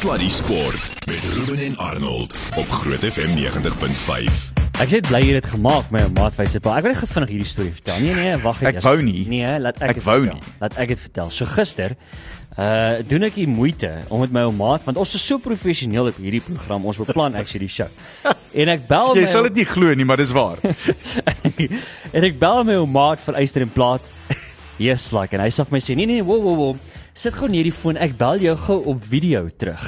Sluddy Sport met Ruben en Arnold op Groot FM 90.5. Ek sê bly jy het dit gemaak my maat wyse pa. Ek wil net vinnig hierdie storie vertel. Nee nee, wag Ek wou nie. Nee, laat ek Ek dit wou vertel. nie. Laat ek dit vertel. So gister uh doen ek die moeite om met my ou maat want ons is so professioneel op hierdie program. Ons beplan actually die show. En ek bel Jy my sal dit nie glo nie, maar dis waar. en ek bel my ou maat van Eyster en Plaat. Yes, like en hy sê vir my sê nee nee, wow wow wow. Sit gou neer die foon. Ek bel jou gou op video terug.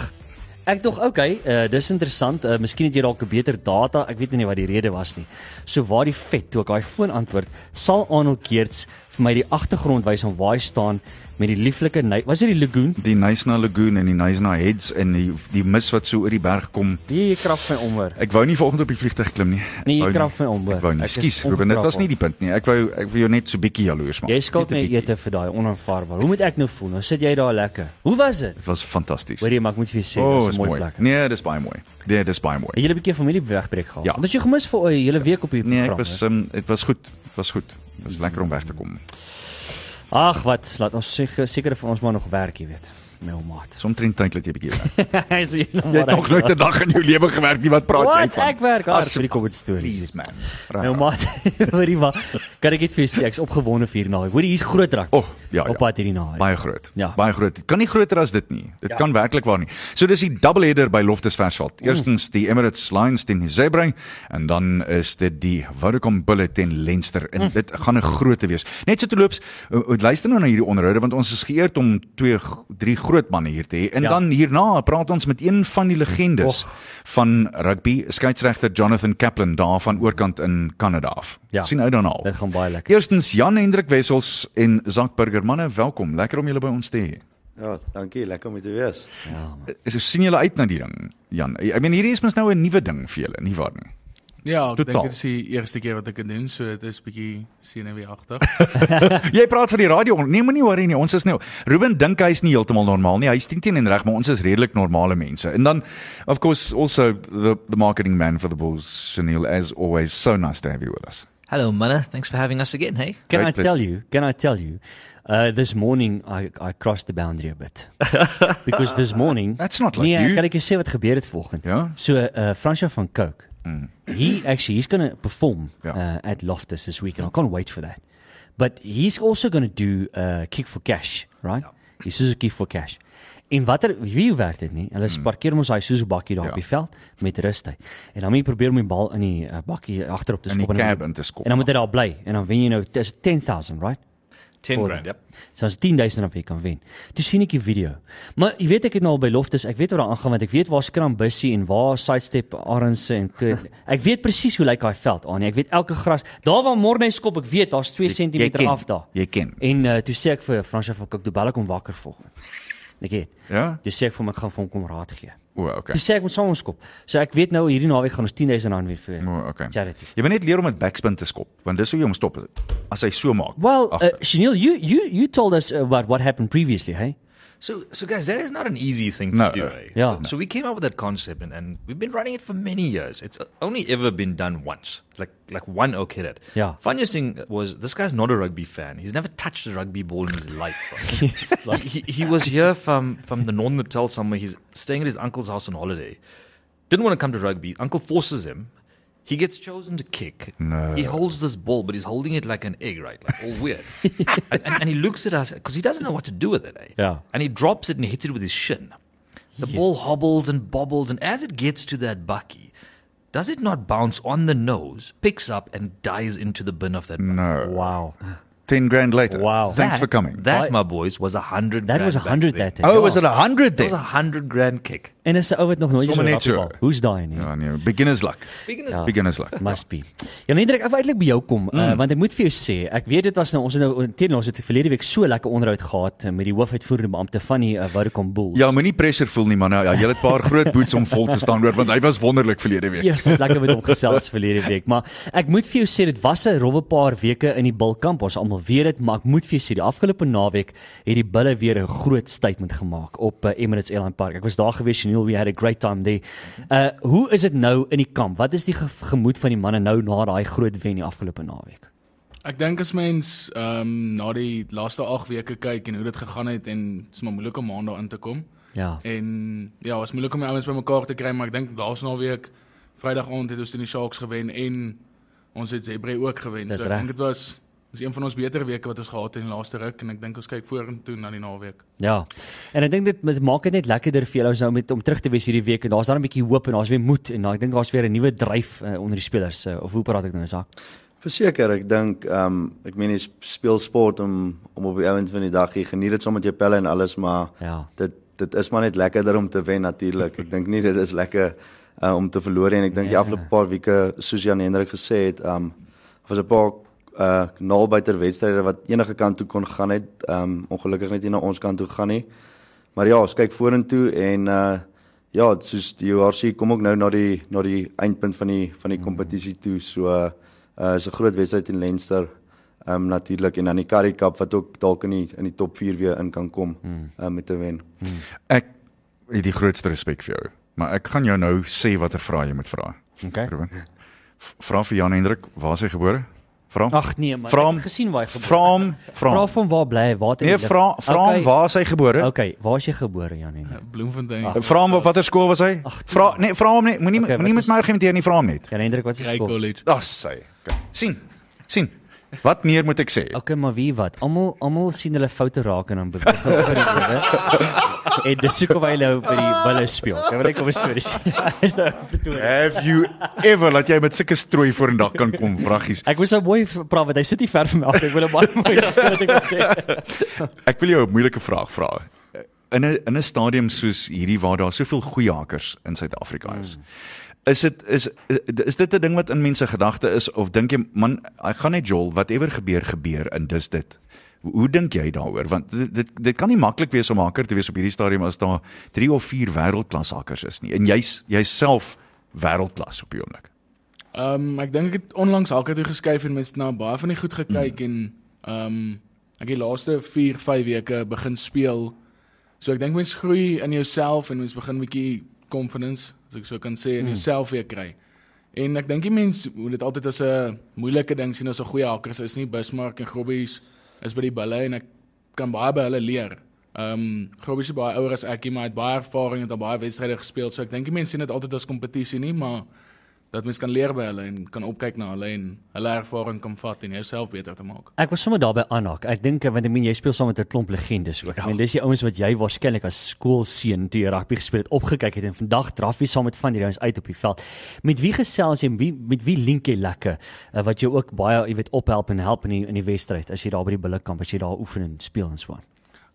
Ek dog okay, uh, dis interessant. Uh, miskien het jy dalk 'n beter data. Ek weet nie wat die rede was nie. So waar die vet toe ek daai foon antwoord, sal Arnold Geerts vir my die agtergrond wys van waar hy staan met die lieflike was dit die lagoon? Die Nysna Lagoon en die Nysna Heads en die die mis wat so oor die berg kom. Die krag my omhoor. Ek wou nie vanoggend op die vliegtuig klim nie. Ek Nee, jy krag my omhoor. Ek wou nie. Ek is Skus, Ruben, dit was nie die punt nie. Ek wou ek wou jou net so bietjie jaloers maak. Jy skuld my ete vir daai onaanvaarbaar. Hoe moet ek nou voel? Nou sit jy daar lekker. Hoe was dit? Dit was fantasties. Hoorie, maar ek moet vir jou sê, oh, was is 'n mooi mooi. plek. Nee, dis baie mooi. Nee, dis baie mooi. Het jy 'n bietjie familie wegbreek gehad? Ja. Want jy gemis vir 'n hele week op hierdie Nee, program? ek was um, dit was goed. Dit was goed. Dit was lekker om weg te kom. Ag, wat, laat ons seker seker van ons maar nog werk, jy weet. My ou maat. Somtrent tyd dat jy bietjie werk. Hy sê Jy het nog nooit 'n dag in jou lewe gewerk nie. Wat praat jy Wat van? ek werk hard vir die COVID stories. Please man. My ou maat, hoorie maar. Kan ek net vir jou sê ek's opgewonde vir hierdie naweek. Hoorie, hier's groot rak. Oh, ja, Op pad hierdie naweek. Baie groot. Ja. Baie groot. Dit kan nie groter as dit nie. Dit Ja. kan werklik waar nie. So dis die double header by Loftus Versveld. Mm. Eerstens die Emirates Lions teen die Zebra en dan is dit die Vodacom Bulls teen Leinster en Mm. dit gaan 'n groote wees. Net so te loops, luister nou na hierdie onderhoude want ons is geëerd om twee drie groot manne hier te hê. En Ja. dan hierna praat ons met een van die legendes van rugby, skeieregter Jonathan Kaplan daar van oorkant in Kanada af. Ja. Sien uit daarna. al. Dit gaan baie lekker. Eerstens Jan Hendrik Wessels en Zak Burger manne, welkom. Lekker om julle by ons te hê. Ja, dankie, lekker om hier te wees. Ja. Is sien julle uit na die ding, Jan? Ek meen hierdie is mos nou 'n nuwe ding vir julle, nie waar nie? Ja, ek Totaal. dink dit is die eerste keer wat ek dit doen, so dit is bietjie senuweeagtig. Jy praat van die radio. Nee, moenie worry nie. Ons is nou Ruben dink hy is nie heeltemal normaal nie. Hy's teen teen en reg, maar ons is redelik normale mense. En dan of course also the the marketing man for the Bulls, Sunil as always. So nice to have you with us. Hello, Manna. Thanks for having us again. Hey. Can Great I pleasure. tell you? Can I tell you? Uh, this morning I I crossed the boundary a bit. Because this morning That's not like nee, you. kan ek jou sê wat gebeur het vanoggend? Ja? So uh Fransja van Coke. Mm. He actually he's going to perform Ja. uh, at Loftus this weekend. I can't wait for that. But he's also going to do uh kick for cash, right? Die Suzuki for cash. En watter wie werk dit nie? Hulle parkeer mos hy Suzuki bakkie daar Mm. Ja. op die veld met rustyd. En dan moet jy probeer om die bal in die uh, bakkie agterop te In die skop en dan- cab in te skop. En dan moet hy daar bly en dan wen jy nou dis 10000, right? 10 Voor- grand, yep. So as 10000 op jy kan wen. Toe sien ek die video. Maar jy weet ek het nou al by Loftus, ek weet wat daar aangaan want ek weet waar Skram Bussie en waar Sidestep Arendse en Kurt. Ek weet presies hoe lyk daai veld aan. Ek weet elke gras. Daar waar Morney skop, ek weet daar's 2 Jy- jy cm af daar. jy ken. En uh, toe sê ek vir Fransja van Cook, toe bel ek hom wakker volgende. Ek weet. Ja? Toe sê ek vir hom ek gaan vir hom kom raad gee. O, okay. Toe sê ek moet saam ons skop. So ek weet nou hierdie naweek gaan ons 10000 rand weer vir O, okay. charity. Jy moet net leer om met backspin te skop, want dis hoe jy hom stop as hy so maak. Well, uh, Agter. Chanel, you you you told us about what happened previously, hey? So, so guys, that is not an easy thing No. to do. Eh? Yeah. So we came up with that concept, and, and we've been running it for many years. It's only ever been done once, like like one OK at. Yeah. Funniest thing was this guy's not a rugby fan. He's never touched a rugby ball in his life. bro. like he, he was here from from the Northern Natal somewhere. He's staying at his uncle's house on holiday. Didn't want to come to rugby. Uncle forces him. He gets chosen to kick. No. He holds this ball, but he's holding it like an egg, right? Like all weird. and, and, and he looks at us because he doesn't know what to do with it. Eh? Yeah. And he drops it and hits it with his shin. The ball hobbles and bobbles, and as it gets to that bucky, does it not bounce on the nose, picks up, and dies into the bin of that? bucky? No. Wow. 10 grand later. Wow. Thanks That- for coming. That, my boys, was a hundred. That grand was a 100 that day. Oh, Ja. was it a 100 That was a hundred grand kick. En is 'n ou wat nog nooit so net so. rugby bal. Hoe's daai nie? Ja nee, beginner's luck. Speaking Ja. Beginner's luck. Must be. Ja, Hendrik, ek wou eintlik by jou kom, mm. uh, want ek moet vir jou sê, ek weet dit was nou ons het nou teen ons het verlede week so lekker onderhoud gehad uh, met die hoofuitvoerende beampte van die uh, Vodacom Bulls. Ja, moenie pressure voel nie man. Ja, jy het 'n paar groot boots om vol te staan hoor, want hy was wonderlik verlede week. Eers lekker met hom gesels verlede week, maar ek moet vir jou sê dit was 'n rowwe paar weke in die Bulkamp. Ons almal weet dit, maar ek moet vir jou sê die afgelope naweek het die Bulle weer 'n groot statement gemaak op uh, Emirates Airline Park. Ek was daar gewees, Chanel, we had a great time there. Uh hoe is dit nou in die kamp? Wat is die ge gemoed van die manne nou na daai groot wen die afgelope naweek? Ek dink as mens ehm um, na die laaste 8 weke kyk en hoe dit gegaan het en dit is maar moeilik om maand daarin te kom. Ja. En ja, was moeilik om die ouens bymekaar te kry, maar ek dink laas naweek Vrydag aand het ons teen die Sharks gewen en ons het Zebre ook gewen. So ek dink dit was dis een van ons beter weke wat ons gehad het in die laaste ruk en ek dink ons kyk vorentoe na die naweek. Ja. En ek dink dit dit maak dit net lekkerder vir julle nou met om terug te wees hierdie week en daar's dan 'n bietjie hoop en daar's weer moed en dan ek dink daar's weer 'n nuwe dryf uh, onder die spelers uh, of hoe praat ek nou Isak? Verseker, ek dink ehm um, ek meen jy speel sport om om op die ouend van die dag jy geniet dit saam met jou pelle en alles, maar Ja. dit dit is maar net lekkerder om te wen natuurlik. Ek dink nie dit is lekker uh, om te verloor nie en ek dink die Ja. afgelope paar weke soos Jan Hendrik gesê het, ehm um, was 'n paar uh naalbuiter wedstryde wat enige kant toe kon gaan het. Ehm um, ongelukkig net nie na ons kant toe gaan nie. Maar ja, ons kyk vorentoe en uh ja, soos die URC kom ook nou na die na die eindpunt van die van die kompetisie toe. So uh is 'n groot wedstryd in Leinster. Ehm um, natuurlik en dan die Currie Cup wat ook dalk in die in die top 4 weer in kan kom hmm. uh, met 'n wen. Ek het die grootste respek vir jou, maar ek gaan jou nou sê watter vrae jy moet vra. Okay. Vra vir Jan Hendrik, waar is hy gebore? Vra hom. Ag nee man, Vra ek hom. het gesien waar hy gebore Vra hom, vra Vra hom. van waar bly hy? Waar het hy Nee, vra vra hom Okay. waar is hy gebore? Okay, waar is jy gebore Janie? Bloemfontein. Ag. Vra hom op watter skool was hy? Ag, Vra nee, vra hom net. Moenie Okay, moenie met my argumenteer nie, vra hom net. Jan Hendrik, wat is Ry skool? College. Ag sy. Okay. sien. sien. Wat meer moet ek sê? Okay, maar wie wat? Almal almal sien hulle foute raak en dan beweeg hulle oor die lewe. En dis soek of hy nou by die bulle speel. Ek wil net kom 'n storie sê. Hy's nou Pretoria. Have you ever laat jy met sulke strooi vorendag kan kom, vraggies? Ek was so mooi praat want hy sit nie ver van my af. Ek wil hom baie mooi wat ek wil sê. Ek wil jou 'n moeilike vraag vra. In 'n in 'n stadium soos hierdie waar daar soveel goeie hakers in Suid-Afrika is. Is dit is is dit 'n ding wat in mense gedagte is of dink jy man, ek gaan net jol, whatever gebeur gebeur en dis dit. Hoe, dink jy daaroor? Want dit dit, dit kan nie maklik wees om haker te wees op hierdie stadium as daar 3 of 4 wêreldklas hakers is nie. En jy's jy's self wêreldklas op die oomblik. Ehm um, ek dink ek het onlangs halke toe geskuif en mens na baie van die goed gekyk mm. en ehm um, ek het die laaste 4, 5 weke begin speel. So ek dink mens groei in jouself en mens begin 'n bietjie confidence, as ek so kan sê, in jouself weer kry. En ek dink die mens moet dit altyd as 'n moeilike ding sien as 'n goeie hakkers is nie Bismarck en Grobbies is by die bulle en ek kan baie by hulle leer. Ehm um, Grobbies is baie ouer as ek, maar hy het baie ervaring en het baie wedstryde gespeel. So ek dink die mense sien dit altyd as kompetisie nie, maar dat mens kan leer by hulle en kan opkyk na hulle en hulle ervaring kan vat en jouself beter te maak. Ek was sommer daarby aanhaak. Ek dink want ek meen jy speel saam met 'n klomp legendes ook. Ek meen dis die ouens wat jy waarskynlik as skoolseun toe jy rugby gespeel het opgekyk het en vandag draf jy saam met van hierdie ouens uit op die veld. Met wie gesels jy? Wie met wie link jy lekker? Uh, wat jou ook baie, jy weet, ophelp en help in die in die wedstryd as jy daar by die bullekamp as jy daar oefen en speel en so aan.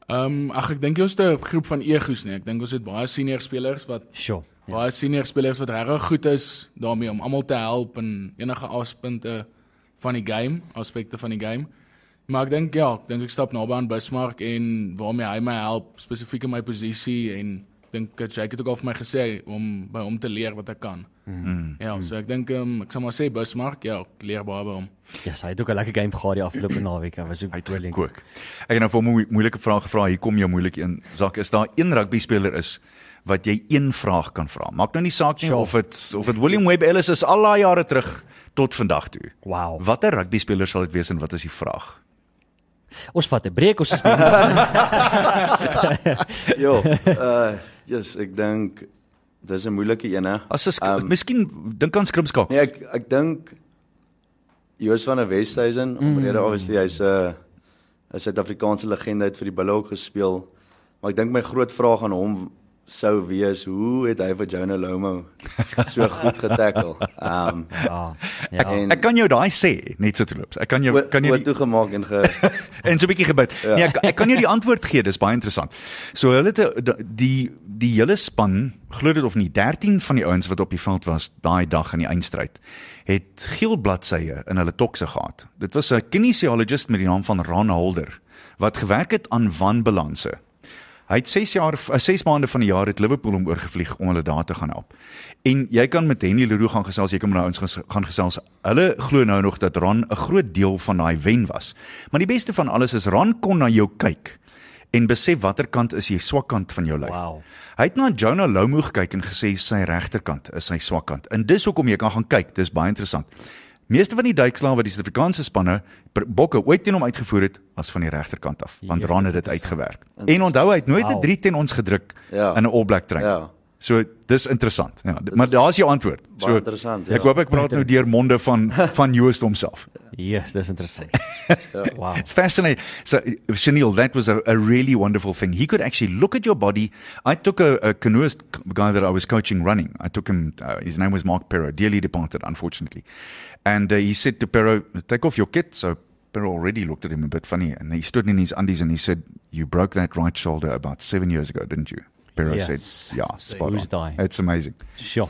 Ehm um, ag ek dink jy is 'n groep van egos nie. Ek dink ons het baie senior spelers wat Sure. Ja. baie senior spelers wat regtig goed is daarmee om almal te help in enige aspekte van die game, aspekte van die game. Maar ek dink ja, ek dink ek stap naby aan Bismarck en waarmee hy my help spesifiek in my posisie en dink dat Jake het ook al vir my gesê om by hom te leer wat ek kan. Mm. Ja, so ek dink um, ek sal maar sê Bismarck, ja, ek leer baie by hom. Ja, yes, hy het ook 'n lekker game gehad die afgelope naweek. Hy was ook gekook. Ek het nou vir hom 'n moe- moeilike vraag gevra. Hier kom jou moeilike een. Zak, is daar een rugby speler is wat jy een vraag kan vra? Maak nou nie saak nie Sure. of dit of dit William Webb Ellis is al daai jare terug tot vandag toe. Wow. Watter rugby speler sal dit wees en wat is die vraag? Ons vat 'n breek, ons is nie. Ja, uh yes, ek dink dis 'n moeilike een hè. As sk- Ehm, miskien dink aan skrimskak. Nee, ek ek dink Joos van der Westhuizen, mm. omrede obviously hy's 'n 'n Suid-Afrikaanse legende uit vir die Bulle ook gespeel. Maar ek dink my groot vraag aan hom sou wees, hoe het hy vir Jonah Lomo so goed getackle? Ehm um, Ja. Ja. En- Ek kan jou daai sê net so terloops. Ek kan jou kan jy wat toegemaak en ge en so 'n bietjie gebid. Ja. Nee, ek, ek kan jou die antwoord gee, dis baie interessant. So hulle het die die hele span, glo dit of nie, 13 van die ouens wat op die veld was daai dag in die eindstryd, het geel bladsye in hulle tokse gehad. Dit was 'n kinesiologist met die naam van Ron Holder wat gewerk het aan wanbalanse. Hy het 6 jaar 6 maande van die jaar het Liverpool om oorgevlieg om hulle daar te gaan help. En jy kan met Henny Leroux gaan gesels, jy kan met daai ouens gaan gesels. Hulle glo nou nog dat Ron 'n groot deel van daai wen was. Maar die beste van alles is Ron kon na jou kyk en besef watter kant is die swak kant van jou lyf. Wow. Hy het na Jonah Lomu gekyk en gesê sy regterkant is sy swak kant. En dis hoekom jy kan gaan kyk, dis baie interessant. Meeste van die duikslae wat die Suid-Afrikaanse spanne bokke ooit teen hom uitgevoer het, was van die regterkant af, want dis het dit uitgewerk. En onthou hy het nooit 'n Wow. 3 teen ons gedruk Ja. in 'n All Black trein. Ja. So dis interessant. Ja, d- maar daar's jou antwoord. So Baie interessant, ja. Ek hoop ek praat nou deur monde van van Joost homself. Yes, dis interessant. Wow. It's fascinating. So, Chanel, that was a, a really wonderful thing. He could actually look at your body. I took a, a canoeist guy that I was coaching running. I took him, uh, his name was Mark Perrow, dearly departed, unfortunately. And uh, he said to Perrow, take off your kit. So Perrow already looked at him a bit funny. And he stood in his undies and he said, You broke that right shoulder about seven years ago, didn't you? Perrow Yes. said, Yeah, spot Who's on. dying? It's amazing. Sure.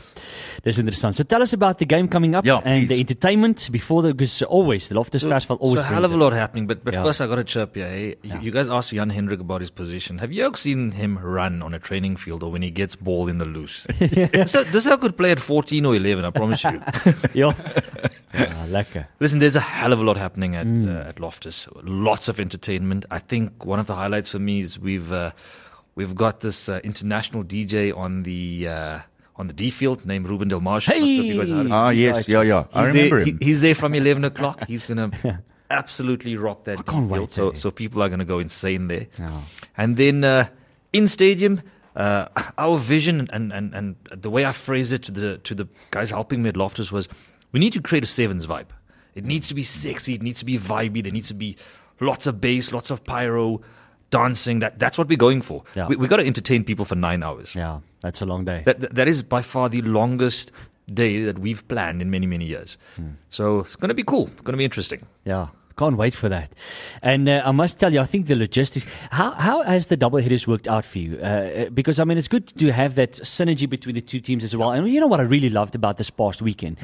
Dis interessant. So tell us about the game coming up Yeah, and the entertainment before the because always the Loftus Festival always so a hell of a brings it. lot happening. But but Yeah. first, I got to chirp here. Hey, You- you guys asked Jan Hendrik about his position. Have you ever seen him run on a training field or when he gets ball in the loose? so this guy could play at 14 or 11. I promise you. Ja. Ja, lekker. Listen, there's a hell of a lot happening at Mm. uh, at Loftus. Lots of entertainment. I think one of the highlights for me is we've uh, we've got this uh, international DJ on the uh, on the D field named Ruben Delmage. I'm not sure if you guys heard of him. Ah, yes, yeah, yeah. I He's remember there, him. he- he's there from 11 o'clock. He's going to absolutely rock that. I can't field. wait, So, eh? so people are going to go insane there. Yeah. And then uh, in stadium, uh, our vision and, and, and the way I phrased it to the to the guys helping me at Loftus was, we need to create a sevens vibe. It needs to be sexy. It needs to be vibey. There needs to be lots of bass, lots of pyro, dancing. That that's what we're going for. Yeah. We we got to entertain people for nine hours. Yeah, that's a long day. That, that that is by far the longest day that we've planned in many many years. Hmm. So it's going to be cool. It's Going to be interesting. Yeah. Can't wait for that. And uh, I must tell you, I think the logistics. How how has the double headers worked out for you? Uh, Uh, because I mean, it's good to have that synergy between the two teams as well. And you know what I really loved about this past weekend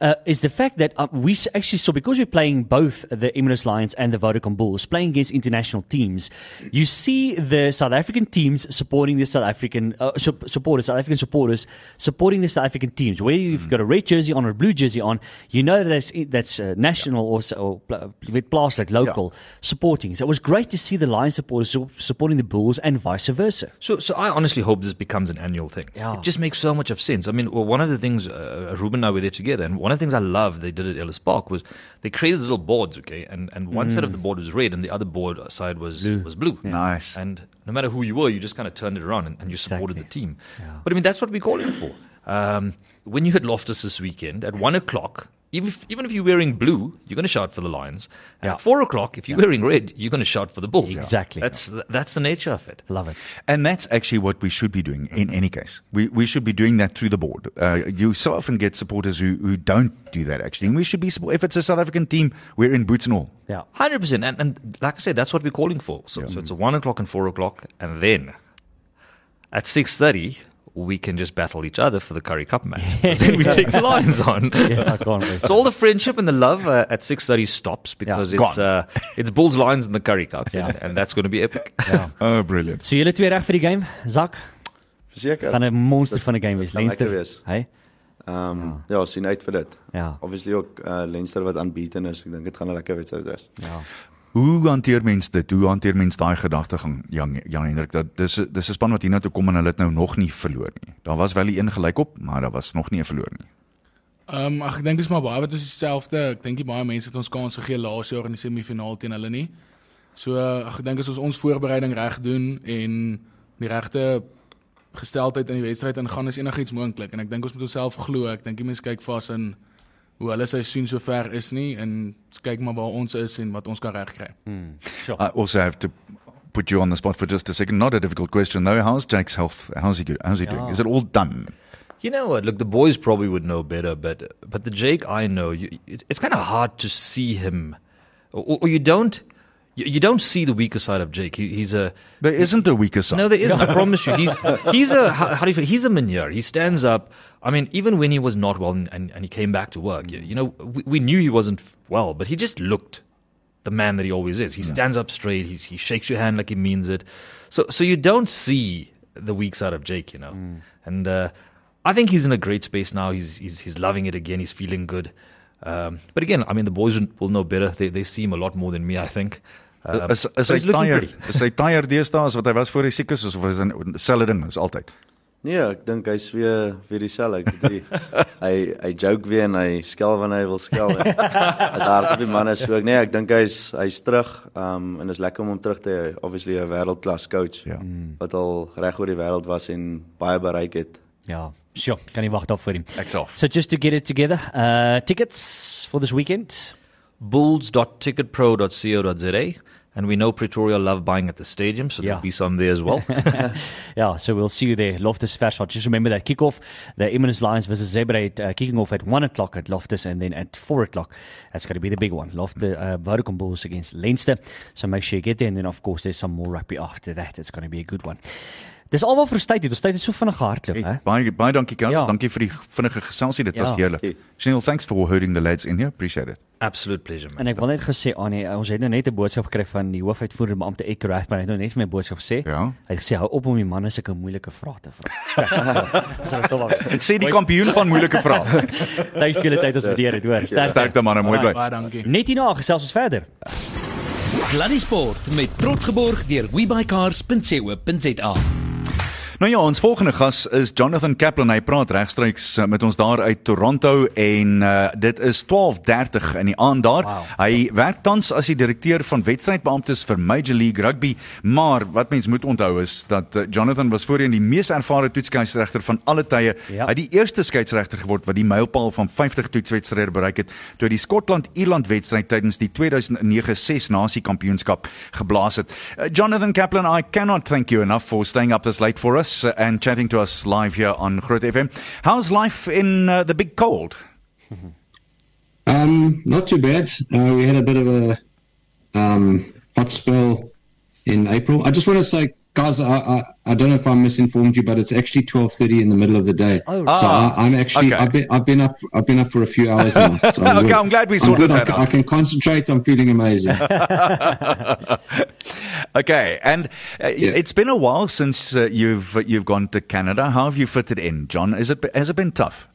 uh, is the fact that uh, we actually saw because we're playing both the Emirates Lions and the Vodacom Bulls playing against international teams. You see the South African teams supporting the South African uh, sup- supporters, South African supporters supporting the South African teams. Where you've got a red jersey on or a blue jersey on, you know that's that's uh, national or, or pl- with plastic local supporting. So it was great to see the Lions supporters supporting the Bulls and vice versa. So, so I honestly hope this becomes an annual thing. Yeah. It just makes so much of sense. I mean, well, one of the things uh, Ruben and I were there together, and one of the things I loved they did at Ellis Park was they created little boards, okay, and and one side of the board was red, and the other board side was was blue. Nice. And no matter who you were, you just kind of turned it around and, and you supported Exactly. the team. But I mean, that's what we're calling for. Um, when you hit Loftus this weekend at one o'clock. Even if, even if you're wearing blue, you're going to shout for the Lions. Yeah. At four o'clock, if you're wearing red, you're going to shout for the Bulls. Exactly. That's that's the nature of it. Love it. And that's actually what we should be doing in any case. We, we should be doing that through the board. Uh, you so often get supporters who, who don't do that actually. And we should be, if it's a South African team, we're in boots and all. Yeah. Hundred percent, and and like I said, that's what we're calling for. So, so it's a one o'clock and four o'clock, and then at six thirty we can just battle each other for the Curry Cup match. then we take the Lions on. Yes, I can't wait. So all the friendship and the love uh, at six thirty stops because Yeah, it's uh, it's Bulls Lions in the Curry Cup, Yeah. and, and that's going to be epic. Ja. Oh, brilliant. So julle twee reg vir die game, Zak? Verseker. Gaan 'n monster Dit- van 'n game wees. Leinster. wees. Hey? Ehm um, ja. sien uit vir dit. Ja. Obviously ook uh, Leinster wat aanbieden is. Ek dink dit gaan 'n lekker wedstryd wees. Ja. Hoe hanteer mens dit? Hoe hanteer mens daai gedagtegang, Jan Jan Hendrik? Dat dis dis 'n span wat hiernatoe kom en hulle het nou nog nie verloor nie. Daar was wel die een gelyk op, maar daar was nog nie 'n verloor nie. Ehm um, ag ek dink dis maar baie wat ons dieselfde. Ek dink baie mense het ons kans gegee laas jaar in die semifinaal teen hulle nie. So ag ek dink as ons ons voorbereiding reg doen en die regte gesteldheid in die wedstryd ingaan is enigiets moontlik en ek dink ons moet onsself glo. Ek dink die mense kyk vas in hoe hulle seisoen sover is nie en kyk maar waar ons is en wat ons kan regkry. Sure. I also have to put you on the spot for just a second. Not a difficult question though. How's Jake's health? How's he good? How's he doing? Yeah. Is it all done? You know what? Look, the boys probably would know better, but but the Jake I know, you, it, it's kind of hard to see him, or, or you don't. You, you don't see the weaker side of Jake. He, he's a There isn't a weaker side. no, there isn't. I promise you. He's he's a how, how do you feel? He's a manure. He stands up. I mean, even when he was not well and, and, and he came back to work, you, you know, we, we knew he wasn't well, but he just looked the man that he always is. He stands up straight. He he shakes your hand like he means it. So so you don't see the weak side of Jake, you know. And uh, I think he's in a great space now. He's he's he's loving it again. He's feeling good. Um, but again, I mean, the boys will, will know better. They they see him a lot more than me, I think. Um, is is hy pretty. Is hy tired deesdae as wat hy was voor hy siek is of is dit dieselfde ding as altyd? Nee, ek dink hy's weer weer dieselfde. Ek weet nie. hy hy joke weer en hy skel wanneer hy wil skel. hard op die manne so ek nee, ek dink hy's hy's terug. Um en is lekker om hom terug te hê. Obviously 'n wêreldklas coach Ja. wat al reg oor die wêreld was en baie bereik het. Ja, sure. Kan nie wag daarvoor nie. Ek's af. So just to get it together, uh tickets for this weekend. bulls.ticketpro.co.za. And we know Pretoria love buying at the stadium, so Yeah. there'll be some there as well. Yeah, so we'll see you there. Loftus Versfeld. Just remember that kickoff, the Emirates Lions versus Zebre uh, kicking off at 1 o'clock at Loftus and then at 4 o'clock. That's going to be the big one. Loftus, uh, Vodacom Bulls against Leinster. So make sure you get there. And then, of course, there's some more rugby after that. It's going to be a good one. Dis alwaar vir tyd het. Ons tyd het so vinnig gehardloop, Hey, hè? baie baie dankie Kel. Ja. Dankie vir die vinnige geselsie. Dit was Ja. heerlik. Chanel, thanks for herding the lads in here. Appreciate it. Absolute pleasure, man. En ek wil net gesê Annie, ons het nou net 'n boodskap gekry van die hoofuitvoerende beampte Ek Rathman. Hy het nou net vir my boodskap gesê. Ja. Hy het gesê hou op om die manne sulke moeilike vrae te vra. Dis nou tog wel. Ek sê die kampioen van moeilike vrae. Thanks vir julle tyd ons waardeer dit, hoor. Sterkte. Sterkte manne, mooi Baie bly. dankie. Net hierna gesels ons verder. Sluddy Sport met trots geborg deur webycars.co.za. Nou ja, ons volgende gas is Jonathan Kaplan. Hy praat regstreeks uh, met ons daar uit Toronto en uh, dit is 12:30 in die aand daar. Wow. Hy werk tans as die direkteur van wedstrydbeamptes vir Major League Rugby, maar wat mens moet onthou is dat uh, Jonathan was voorheen die mees ervare toetskeieregter van alle tye. Ja. Hy het die eerste skeieregter geword wat die mylpaal van 50 toetswedstryde bereik het toe hy die Skotland-Ierland wedstryd tydens die 2009 Ses Nasie Kampioenskap geblaas het. Uh, Jonathan Kaplan, I cannot thank you enough for staying up this late for us uh, and chatting to us live here on Groot FM. How's life in uh, the big cold? Um, not too bad. Uh, we had a bit of a um, hot spell in April. I just want to say, guys, I, I, I don't know if I misinformed you, but it's actually twelve thirty in the middle of the day. Oh, so Ah, I, I'm actually okay. I've been I've been up I've been up for a few hours now. So I'm Okay, good. I'm glad we I'm sorted good. I that can- out. I can concentrate. I'm feeling amazing. Okay, and uh, Yeah. it's been a while since uh, you've you've gone to Canada. How have you fitted in, John? Is it has it been tough?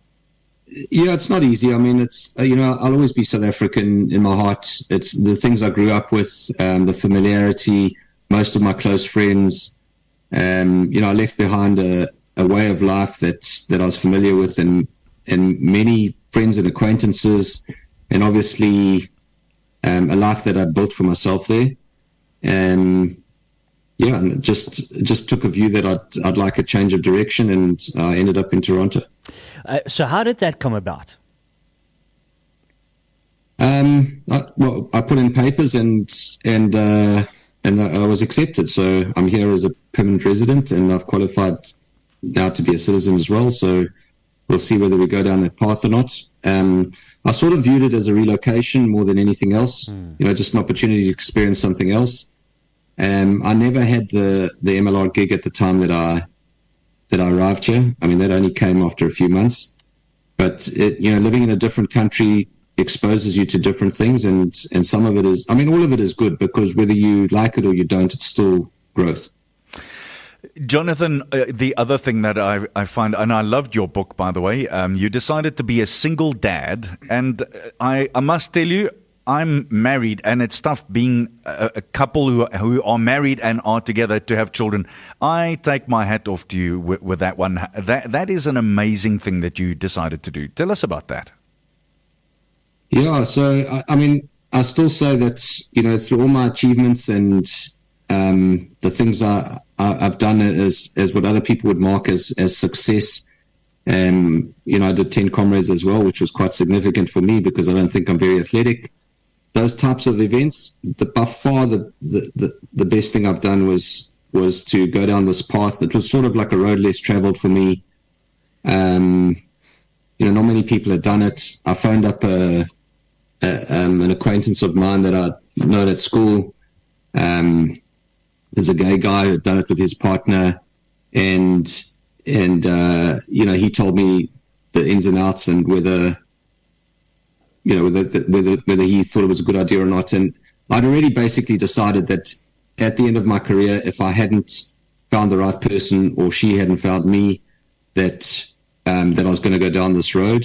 Yeah, it's not easy. I mean, it's uh, you know, I'll always be South African in my heart. It's the things I grew up with, um, the familiarity. Most of my close friends, um, you know, I left behind a, a way of life that that I was familiar with, and and many friends and acquaintances, and obviously um, a life that I built for myself there. And yeah, and just just took a view that I'd I'd like a change of direction, and I ended up in Toronto. Uh, so how did that come about? Um, I, well, I put in papers and and uh, and I was accepted. So I'm here as a permanent resident, and I've qualified now to be a citizen as well. So we'll see whether we go down that path or not. Um, I sort of viewed it as a relocation more than anything else. You know, just an opportunity to experience something else. Um, I never had the the MLR gig at the time that I that I arrived here. I mean, that only came after a few months. But it, you know, living in a different country exposes you to different things, and and some of it is. I mean, all of it is good because whether you like it or you don't, it's still growth. Jonathan, uh, the other thing that I, I find, and I loved your book, by the way, um, you decided to be a single dad. And uh, I, I must tell you, I'm married, and it's tough being a, a couple who, who are married and are together to have children. I take my hat off to you with, with that one. That, that is an amazing thing that you decided to do. Tell us about that. Yeah, so I, I mean, I still say that you know through all my achievements and um, the things I, I, I've done as as what other people would mark as as success. Um, you know, I did ten comrades as well, which was quite significant for me because I don't think I'm very athletic. Those types of events, the, by far the, the, the, the best thing I've done was was to go down this path. It was sort of like a road less traveled for me. Um, you know, not many people had done it. I phoned up a, a, um, an acquaintance of mine that I'd known at school. Um, there's a gay guy who had done it with his partner, and and uh, you know he told me the ins and outs and whether you know whether whether whether he thought it was a good idea or not. And I'd already basically decided that at the end of my career, if I hadn't found the right person or she hadn't found me, that um, that I was going to go down this road,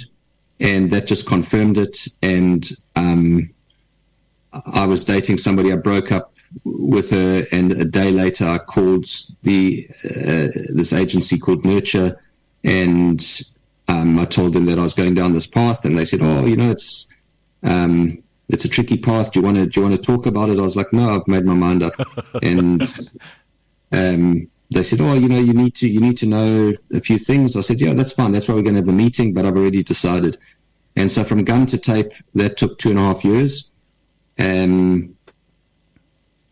and that just confirmed it. And um, I was dating somebody. I broke up with her, and a day later, I called the uh, this agency called Nurture, and um, I told them that I was going down this path, and they said, "Oh, you know, it's um, it's a tricky path. Do you want to do you want to talk about it?" I was like, "No, I've made my mind up," and um, they said, "Oh, you know, you need to you need to know a few things." I said, "Yeah, that's fine. That's why we're going to have the meeting, but I've already decided." And so from gun to tape, that took two and a half years, um,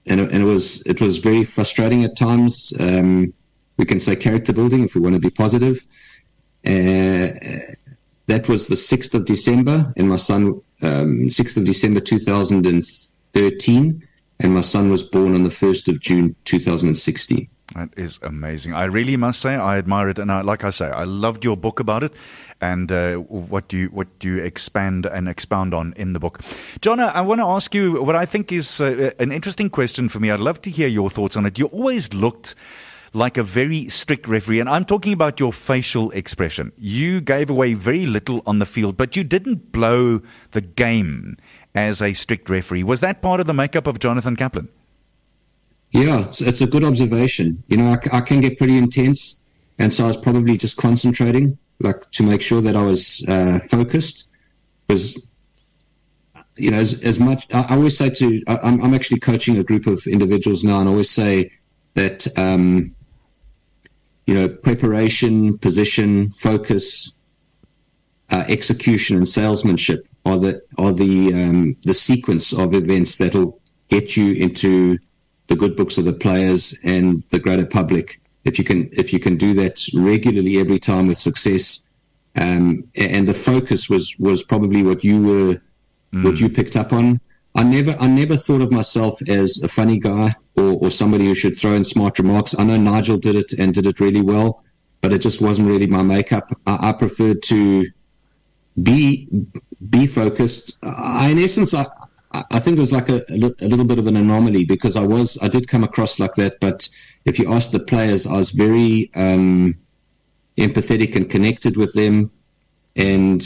and and it was it was very frustrating at times. Um, we can say character building if we want to be positive. Uh, that was the 6th of December, and my son, um, 6th of December 2013, and my son was born on the 1st of June 2016. That is amazing. I really must say I admire it, and I, like I say, I loved your book about it, and uh, what you what you expand and expound on in the book. Jonna, I want to ask you what I think is uh, an interesting question for me. I'd love to hear your thoughts on it. You always looked like a very strict referee, and I'm talking about your facial expression. You gave away very little on the field, but you didn't blow the game as a strict referee. Was that part of the makeup of Jonathan Kaplan? Yeah, it's, it's a good observation. You know, I, I, can get pretty intense, and so I was probably just concentrating, like to make sure that I was uh, focused. Because, you know, as, as much I, I always say to, I, I'm, I'm actually coaching a group of individuals now, and I always say that um, you know, preparation, position, focus, uh, execution, and salesmanship are the are the um, the sequence of events that'll get you into the good books of the players and the greater public. If you can if you can do that regularly every time with success, um, and the focus was was probably what you were mm. what you picked up on. I never I never thought of myself as a funny guy or, or somebody who should throw in smart remarks. I know Nigel did it and did it really well, but it just wasn't really my makeup. I, I preferred to be be focused. I, in essence, I, I think it was like a, a little bit of an anomaly because I was I did come across like that. But if you ask the players, I was very um, empathetic and connected with them, and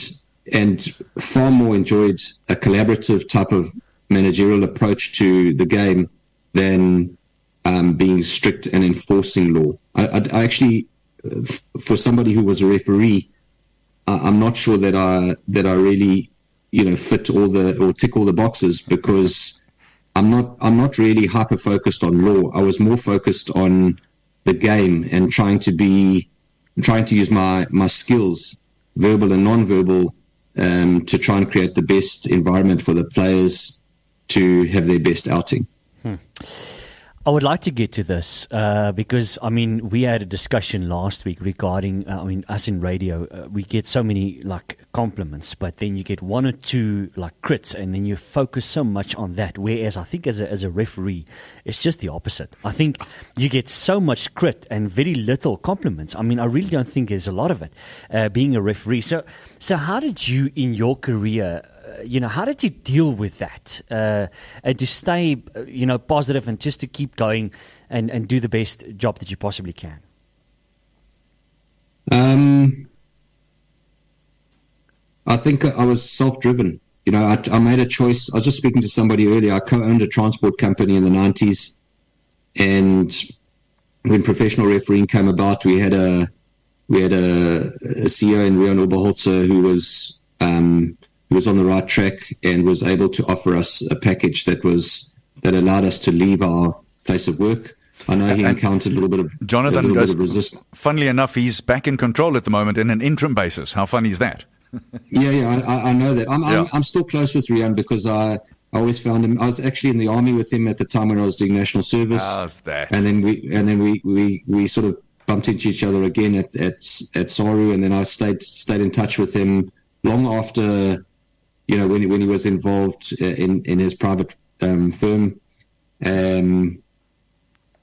and far more enjoyed a collaborative type of managerial approach to the game than um, being strict and enforcing law. I, I, I actually, f- for somebody who was a referee, uh, I'm not sure that I that I really, you know, fit all the or tick all the boxes because I'm not I'm not really hyper focused on law. I was more focused on the game and trying to be trying to use my my skills, verbal and non-verbal, um, to try and create the best environment for the players to have their best outing. Hmm. I would like to get to this uh, because I mean we had a discussion last week regarding uh, I mean us in radio uh, we get so many like compliments but then you get one or two like crits and then you focus so much on that whereas I think as a, as a referee it's just the opposite. I think you get so much crit and very little compliments. I mean I really don't think there's a lot of it uh, being a referee. So so how did you in your career you know, how did you deal with that? Uh, and to stay, uh, you know, positive and just to keep going and, and do the best job that you possibly can? Um, I think I was self-driven. You know, I, I, made a choice. I was just speaking to somebody earlier. I co-owned a transport company in the '90s, and when professional refereeing came about, we had a we had a, a CEO in Rian Oberholzer who was um, was on the right track and was able to offer us a package that was that allowed us to leave our place of work. I know he and encountered a little bit of Jonathan. Little goes, bit of resistance. Funnily enough, he's back in control at the moment in an interim basis. How funny is that? yeah, yeah, I, I know that. I'm, yeah. I'm, I'm still close with Rian because I. I always found him. I was actually in the army with him at the time when I was doing national service. How's that? And then we and then we, we, we sort of bumped into each other again at at at SARU, and then I stayed stayed in touch with him long after you know, when, he, when he was involved uh, in, in his private um, firm. Um,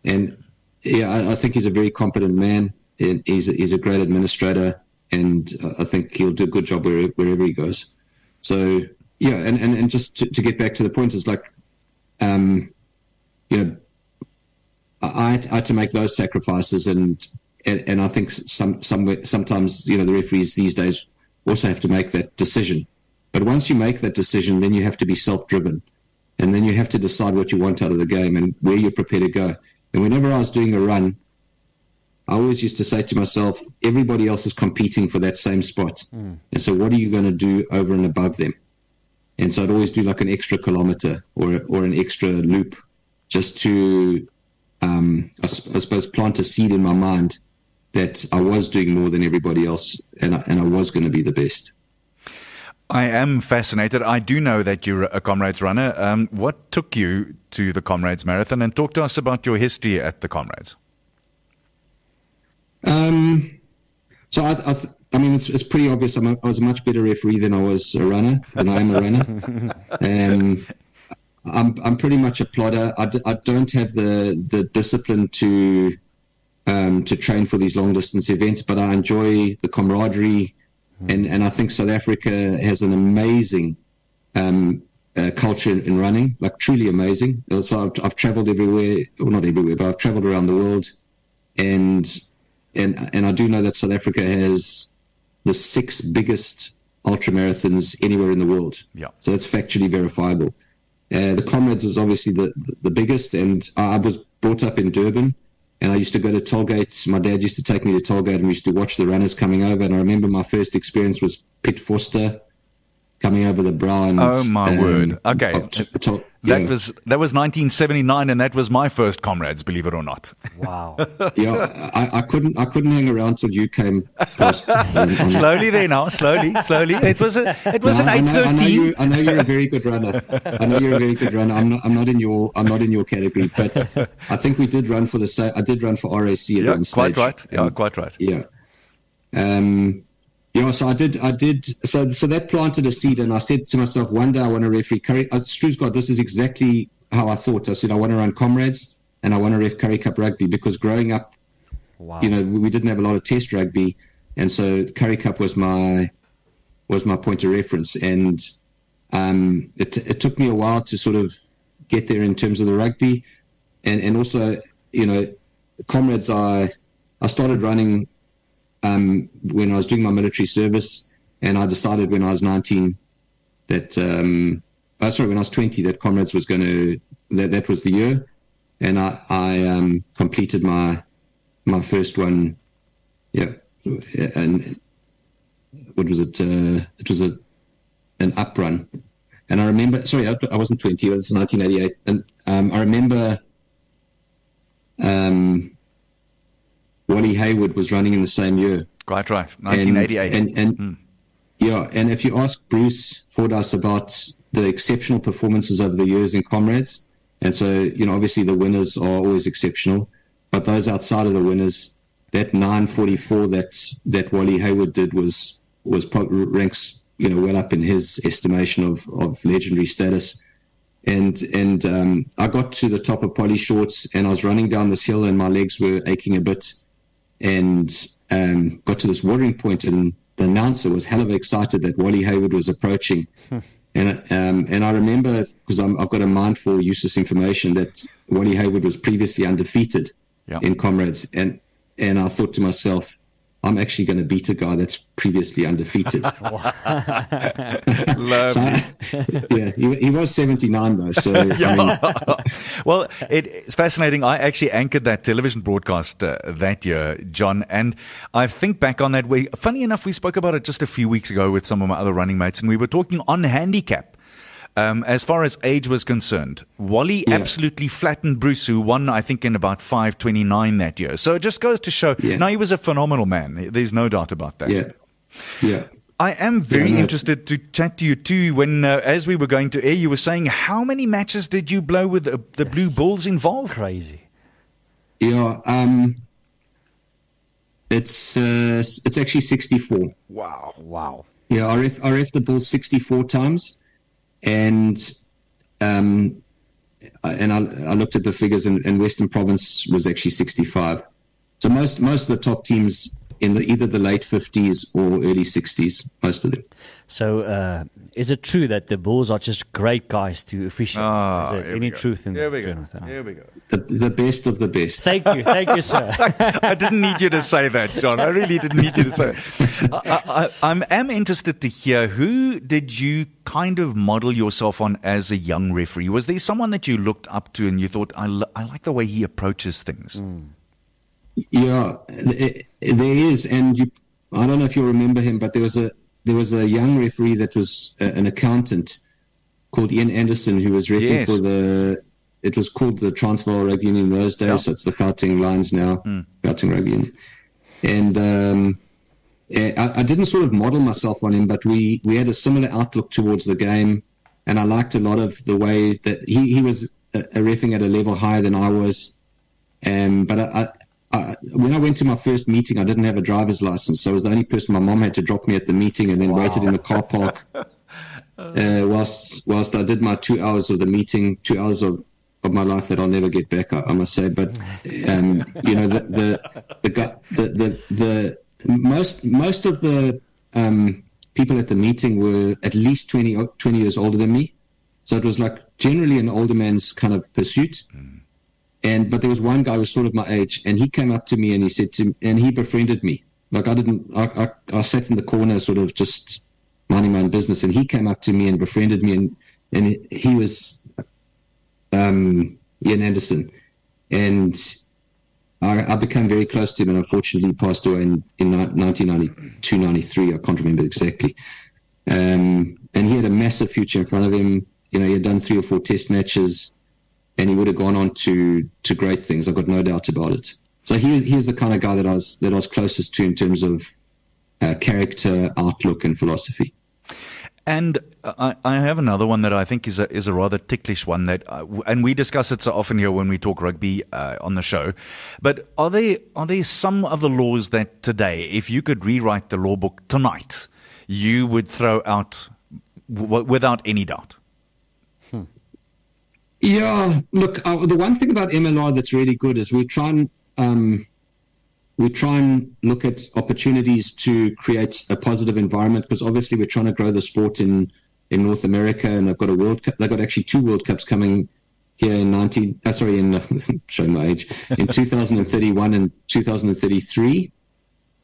and yeah, I, I, think he's a very competent man. And he's, a, he's a great administrator, and I think he'll do a good job wherever, wherever he goes. So yeah, and, and, and just to, to get back to the point is like, um, you know, I, I had to make those sacrifices, and and, and I think some some sometimes you know the referees these days also have to make that decision but once you make that decision, then you have to be self driven. and then you have to decide what you want out of the game and where you're prepared to go. And whenever I was doing a run, I always used to say to myself, everybody else is competing for that same spot. And so, what are you going to do over and above them? And so, I'd always do like an extra kilometer or, or an extra loop just to, um, I, I suppose, plant a seed in my mind that I was doing more than everybody else and I, and I was going to be the best. I am fascinated. I do know that you're a Comrades runner. Um, what took you to the Comrades Marathon? And talk to us about your history at the Comrades. Um, so I, I, th- I mean, it's, it's pretty obvious. I'm a, I was a much better referee than I was a runner, than I am a runner. um, I'm, I'm pretty much a plodder. I, d- I don't have the, the discipline to, um, to train for these long distance events, but I enjoy the camaraderie. And, and I think South Africa has an amazing, um, uh, culture in running, like truly amazing. So I've, I've traveled everywhere, well, not everywhere, but I've traveled around the world and and and I do know that South Africa has the six biggest ultra marathons anywhere in the world. Yeah. So that's factually verifiable. Uh, the Comrades was obviously the the biggest, and I was brought up in Durban, and I used to go to tollgates. My dad used to take me to tollgate, and we used to watch the runners coming over. And I remember my first experience was Piet Vorster coming over the brow. And, Oh, my word. Okay. of t- to- That yeah. was that was 1979, and that was my first Comrades, believe it or not. Wow. yeah, I, I couldn't I couldn't hang around till you came. Past, um, slowly there now, slowly, slowly. It was a, it was No, an I know, I know you. I know you're a very good runner. I know you're a very good runner. I'm not. I'm not in your. I'm not in your category. But I think we did run for the same. I did run for RAC at Yeah, one quite stage. right. Yeah, Um, quite right. yeah. Um. Yeah. So I did. I did. So so that planted a seed, and I said to myself, one day I want to referee Currie. Uh, Stru's God, this is exactly how I thought. I said I want to run comrades, and I want to ref Currie Cup rugby because growing up Wow. you know, we we didn't have a lot of test rugby, and so Currie Cup was my was my point of reference, and um, it it took me a while to sort of get there in terms of the rugby, and and also you know, comrades. I I started running um, when I was doing my military service, and I decided when I was 19 that um, oh, sorry, when I was 20 that comrades was going to that that was the year, and I I um, completed my my first one, yeah, and what was it? Uh, it was a an up run, and I remember. Sorry, I, I wasn't twenty. It was 1988, and um, I remember. Um, Wally Hayward was running in the same year, Quite right. and 1988. and, and yeah, and if you ask Bruce Fordyce about the exceptional performances over the years in comrades, and so you know obviously the winners are always exceptional, but those outside of the winners, that 944 that that Wally Hayward did was was ranks you know well up in his estimation of of legendary status. And and um, I got to the top of Polly Shortts, and I was running down this hill, and my legs were aching a bit and um, got to this watering point, and the announcer was hell of excited that Wally Hayward was approaching. and um, and I remember because I've got a mind for useless information that Wally Hayward was previously undefeated Yeah. in comrades, and and I thought to myself. I'm actually going to beat a guy that's previously undefeated. So, yeah, he, he was 79 though. So I mean, well, it, it's fascinating. I actually anchored that television broadcast uh, that year, John, and I think back on that way. Funny enough, we spoke about it just a few weeks ago with some of my other running mates, and we were talking on handicap. Um, as far as age was concerned, Wally Yeah. absolutely flattened Bruce, who won, I think, in about 5.29 that year. So it just goes to show, Yeah. now he was a phenomenal man. There's no doubt about that. yeah, yeah. I am very Yeah, no. interested to chat to you too. When uh, as we were going to air, you were saying how many matches did you blow with the, the Blue Bulls involved? Crazy. Yeah, um, it's uh, it's actually 64. Wow! Wow. Yeah, I ref, I ref the ball 64 times, and um, and I, I looked at the figures, and, and Western Province was actually 65. So most most of the top teams in the, either the late 50s or early 60s, most of them. So, uh, is it true that the Bulls are just great guys to officiate? Ah, is there here we any go. truth in Here we that, go. Jonathan? Here we go. The, the best of the best. Thank you, thank you, sir. I didn't need you to say that, John. I really didn't need you to say that. I, I, I'm am interested to hear who did you kind of model yourself on as a young referee? Was there someone that you looked up to and you thought, I, l- I like the way he approaches things? Yeah, there is, and you. I don't know if you remember him, but there was a there was a young referee that was a, an accountant called Ian Anderson who was refereeing Yes. for the. It was called the Transvaal Rugby Union in those days. Yeah. So it's the Gauteng Lions now, Gauteng Rugby Union, and. Um, eh, I, I didn't sort of model myself on him, but we, we had a similar outlook towards the game, and I liked a lot of the way that he, he was a, a refing at a level higher than I was. Um, but I, I, when I went to my first meeting, I didn't have a driver's license, so I was the only person. My mom had to drop me at the meeting and then waited in the car park uh, whilst whilst I did my two hours of the meeting, two hours of, of my life that I'll never get back. I, I must say, but um, you know the the the, the the the most most of the um, people at the meeting were at least 20, o- 20 years older than me, so it was like generally an older man's kind of pursuit. And but there was one guy who was sort of my age, and he came up to me and he said to me, and he befriended me. Like I didn't, I, I, I sat in the corner, sort of just minding my own business, and he came up to me and befriended me, and and he was um, Ian Anderson, and I, I became very close to him, and unfortunately he passed away in in 1992, 93. I can't remember exactly. Um, and he had a massive future in front of him. You know, he had done three or four test matches and he would have gone on to to great things. I've got no doubt about it. So he he's the kind of guy that I was that I was closest to in terms of uh, character, outlook, and philosophy. And I, I have another one that I think is a is a rather ticklish one that, uh, and we discuss it so often here when we talk rugby uh, on the show. But are there are there some of the laws that today, if you could rewrite the law book tonight, you would throw out w- without any doubt? Yeah, look, uh, the one thing about MLR that's really good is we try and um, we try and look at opportunities to create a positive environment because obviously we're trying to grow the sport in in North America, and they've got a World Cup. They've got actually two World Cups coming here in 19. Uh, sorry, in showing my age in 2031 and 2033.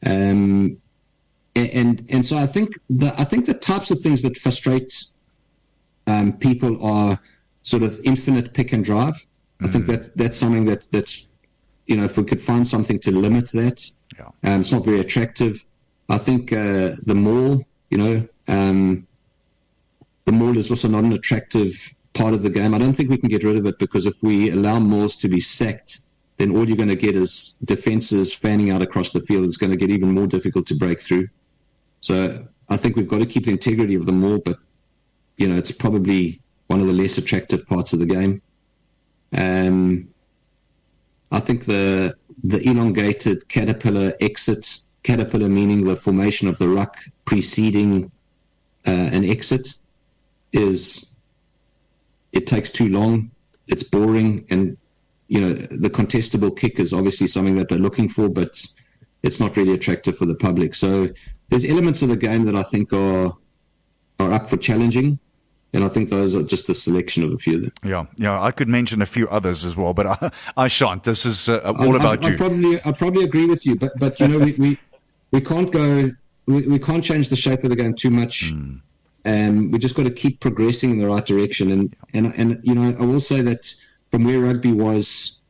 Um, and and so I think the I think the types of things that frustrate um, people are sort of infinite pick and drive. I think that that's something that that you know if we could find something to limit that, Yeah. um, it's not very attractive. I think uh, the maul, you know, um, the maul is also not an attractive part of the game. I don't think we can get rid of it because if we allow mauls to be sacked, then all you're going to get is defenses fanning out across the field. It's going to get even more difficult to break through. So I think we've got to keep the integrity of the maul, but you know, it's probably one of the less attractive parts of the game. Um, I think the the elongated caterpillar exit, caterpillar meaning the formation of the ruck preceding uh, an exit, is it takes too long. It's boring, and you know the contestable kick is obviously something that they're looking for, but it's not really attractive for the public. So there's elements of the game that I think are are up for challenging, and I think those are just a selection of a few of them. Yeah, yeah. I could mention a few others as well, but I, I shan't. This is uh, all I- about I, I you. probably I probably agree with you, but but you know we we, we can't go we, we can't change the shape of the game too much. Hmm. Um, we just got to keep progressing in the right direction. And and and you know I will say that from where rugby was,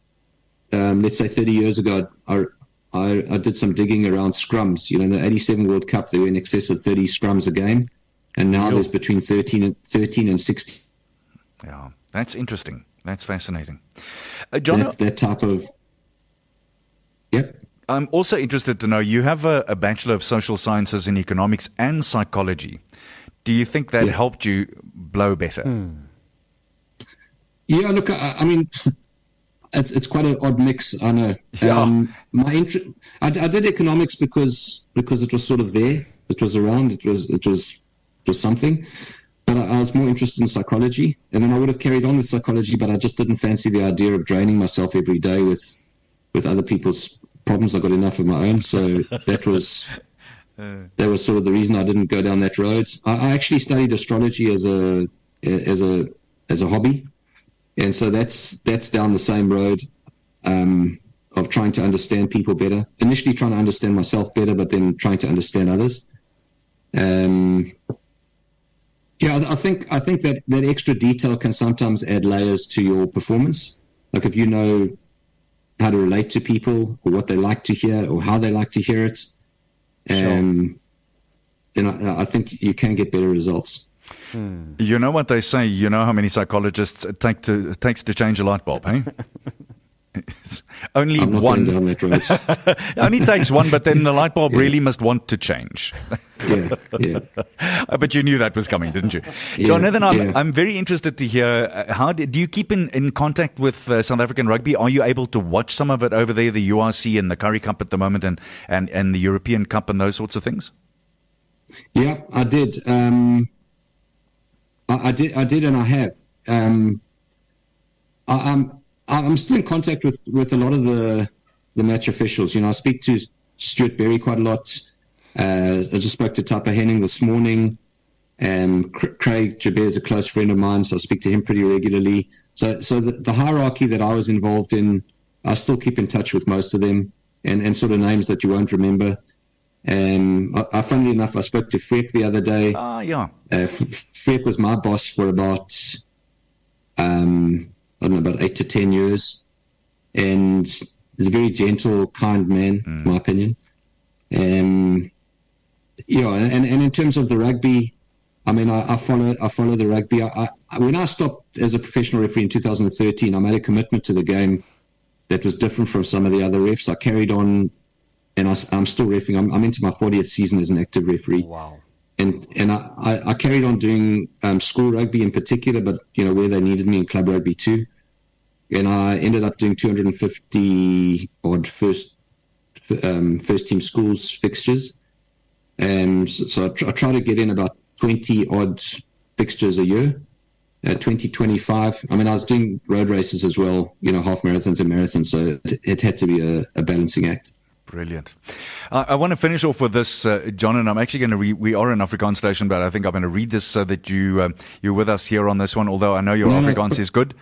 um, let's say 30 years ago, I, I I did some digging around scrums. You know, in the 87 World Cup, there were in excess of 30 scrums a game, and now there's between 13 and 13 and 16. Yeah, that's interesting. That's fascinating. Uh, John, That, that type of yep. I'm also interested to know you have a, a Bachelor of Social Sciences in Economics and Psychology. Do you think that Yeah. helped you blow better? Yeah, look, I, I mean, it's it's quite an odd mix. I know. Yeah. Um, my interest, I, I did economics because because it was sort of there. It was around. It was it was was something. But I, I was more interested in psychology, and then I would have carried on with psychology. But I just didn't fancy the idea of draining myself every day with with other people's problems. I got enough of my own, so that was that was sort of the reason I didn't go down that road. I, I actually studied astrology as a as a as a hobby, and so that's that's down the same road um, of trying to understand people better. Initially, trying to understand myself better, but then trying to understand others. Um, yeah, I- I think I think that that extra detail can sometimes add layers to your performance. Like if you know how to relate to people, or what they like to hear, or how they like to hear it, um, then I, I think you can get better results. You know what they say, you know how many psychologists it take to it takes to change a light bulb, hey? Only one going down that road. only takes one, but then the light bulb really must want to change. yeah, yeah. But you knew that was coming, didn't you? Yeah, Jonathan, I'm, yeah. I'm very interested to hear uh, how did, do you keep in, in contact with uh, South African rugby? Are you able to watch some of it over there, the URC and the Currie Cup at the moment, and, and, and the European Cup and those sorts of things? Yeah, I did. Um, I, I did. I did, and I have. Um, I, I'm. I'm still in contact with, with a lot of the the match officials. You know, I speak to Stuart Berry quite a lot. Uh, I just spoke to Tappe Henning this morning. Um, Craig Joubert is a close friend of mine, so I speak to him pretty regularly. So, so the, the hierarchy that I was involved in, I still keep in touch with most of them, and, and sort of names that you won't remember. Um, I, I, funnily enough, I spoke to Freek the other day. Ah, yeah. Uh, F- Freek was my boss for about, um, I don't know, about eight to ten years, and he's a very gentle, kind man, in my opinion. Um, yeah, and, and in terms of the rugby, I mean, I, I follow I follow the rugby. I, I, when I stopped as a professional referee in 2013, I made a commitment to the game that was different from some of the other refs. I carried on, and I, am still refereeing. I'm, I'm into my 40th season as an active referee Wow. and and I, I, I carried on doing um, school rugby in particular, but you know where they needed me in club rugby too. And I ended up doing 250 odd first um, first team schools fixtures. Um, so, I, tr- I try to get in about 20 odd fixtures a year. Uh, 20, 25. I mean, I was doing road races as well, you know, half marathons and marathons. So it, it had to be a, a balancing act. Brilliant. I, I want to finish off with this, uh, John, and I'm actually going to read. We are an Afrikaans station, but I think I'm going to read this so that you um, you're with us here on this one. Although I know your No, no. Afrikaans is good.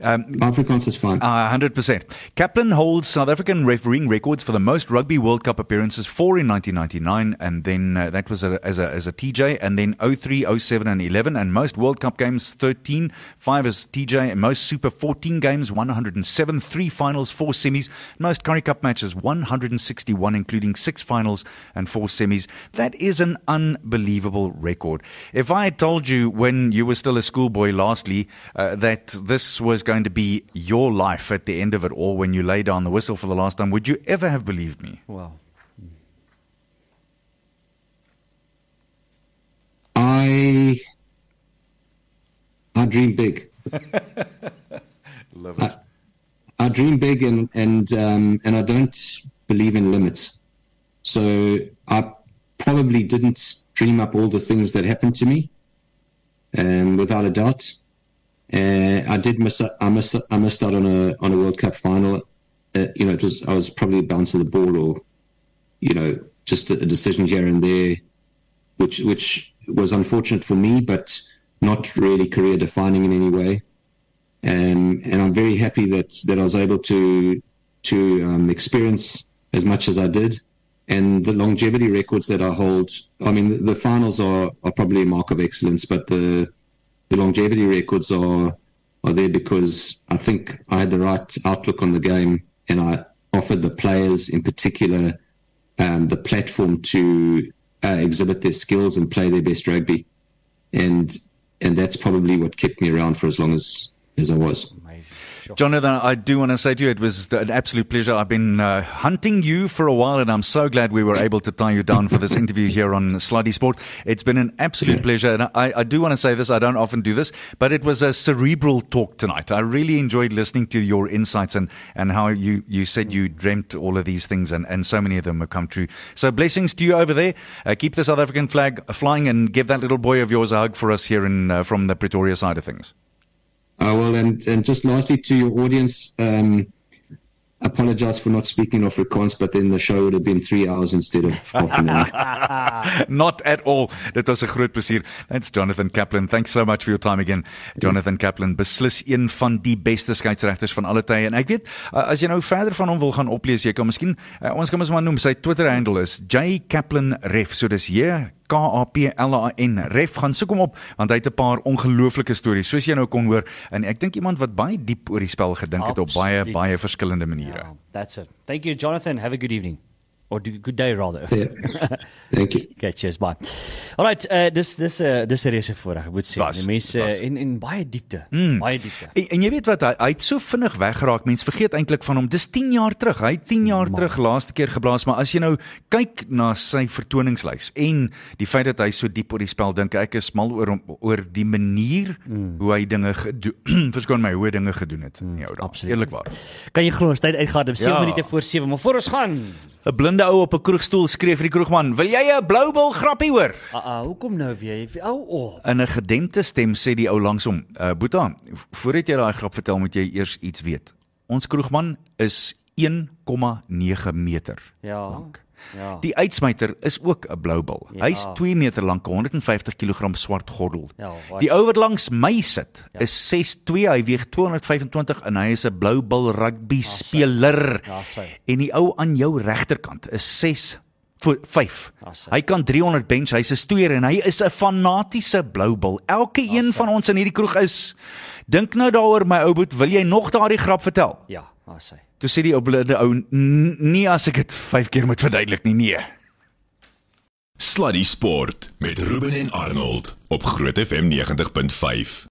Um, Afrikaans is fine. Uh, 100%. Kaplan holds South African refereeing records for the most Rugby World Cup appearances, four in 1999, and then uh, that was a, as, a, as a TJ, and then 03, 07, and 11, and most World Cup games, 13, five as TJ, and most Super 14 games, 107, three finals, four semis, most Currie Cup matches, 161, including six finals and four semis. That is an unbelievable record. If I had told you when you were still a schoolboy, lastly, uh, that this was going to be your life at the end of it all when you lay down the whistle for the last time, would you ever have believed me? Well, I I dream big. Love it. I dream big and and um, and I don't believe in limits. So I probably didn't dream up all the things that happened to me, um, without a doubt. Uh, I did miss I missed I missed out on a on a World Cup final. Uh, you know, it was I was probably a bounce of the ball or you know just a, a decision here and there, which which was unfortunate for me, but not really career defining in any way. Um, and I'm very happy that that I was able to to um, experience as much as I did, and the longevity records that I hold. I mean, the, the finals are, are probably a mark of excellence, but the the longevity records are are there because I think I had the right outlook on the game, and I offered the players, in particular, um, the platform to uh, exhibit their skills and play their best rugby, and and that's probably what kept me around for as long as as I was. Jonathan, I do want to say to you, it was an absolute pleasure. I've been uh, hunting you for a while, and I'm so glad we were able to tie you down for this interview here on Slat Die Sport. It's been an absolute pleasure, and I, I do want to say this. I don't often do this, but it was a cerebral talk tonight. I really enjoyed listening to your insights and, and how you, you said you dreamt all of these things, and, and so many of them have come true. So blessings to you over there. Uh, keep the South African flag flying, and give that little boy of yours a hug for us here in uh, from the Pretoria side of things. Uh, well, and, and just lastly to your audience, um, apologize for not speaking Afrikaans, but then the show would have been three hours instead of half an hour. Not at all. Dit was 'n groot plesier. Thanks Jonathan Kaplan. Thanks so much for your time again. Jonathan Kaplan, beslis een van die beste skeieregters van alle tye en ek weet as jy nou verder van hom wil gaan oplees, jy kan miskien uh, ons kan mos maar noem sy Twitter handle is J Kaplan Ref. So dis J K A P L A N Ref gaan soek hom op want hy het 'n paar ongelooflike stories soos jy nou kon hoor en ek dink iemand wat baie diep oor die spel gedink het op baie baie verskillende maniere. Yeah, that's it. Thank you, Jonathan. Have a good evening. Or do, good day, rather. Yeah. Thank you. Okay, cheers, bye. All right, uh, dis dis uh, dis 'n reuse voorreg, ek moet sê. Was, Die mense was. in in baie diepte, mm. baie diepte. En, en jy weet wat hy, hy het so vinnig weggeraak. Mense vergeet eintlik van hom. Dis 10 jaar terug. Hy het 10 jaar terug laaste keer geblaas, maar as jy nou kyk na sy vertoningslys en die feit dat hy so diep oor die spel dink, ek is mal oor hom oor die manier mm. hoe hy dinge gedoen, verskoon my, hoe hy dinge gedoen het. Mm, absoluut. eerlikwaar. Kan jy glo ons tyd uitgaan om 7 Ja. minute voor 7, maar voor ons gaan. 'n Blinde ou op 'n kroegstoel skree vir die kroegman: "Wil jy 'n blou bil grappie hoor?" Ah, uh, uh, hoekom nou weer? Ou, oh, In 'n gedempte stem sê die ou langs hom: "Uh Boeta, voordat jy daai grap vertel, moet jy eers iets weet. Ons kroegman is 1,9 meter ja. lank. Ja. Die uitsmyter is ook 'n blou bil. Ja. Hy's 2 meter lank, 150 kg swart gordel. Ja, wat- die ou wat langs my sit is 6'2, hy weeg 225 en hy is 'n blou bil rugby speler. Ja, sy. En die ou aan jou regterkant is 6 5. Ja. Hy kan 300 bench, hy's 'n stoeier en hy is 'n fanatiese blou bil. Elke een van ons in hierdie kroeg is Dink nou daaroor my ou boet, wil jy nog daardie grap vertel? Ja, ah, sy. Toe sê die ou blinde ou "N- nee as ek dit 5 keer moet verduidelik nie, nee. Sluddy Sport met Ruben en Arnold op Groot FM 90.5.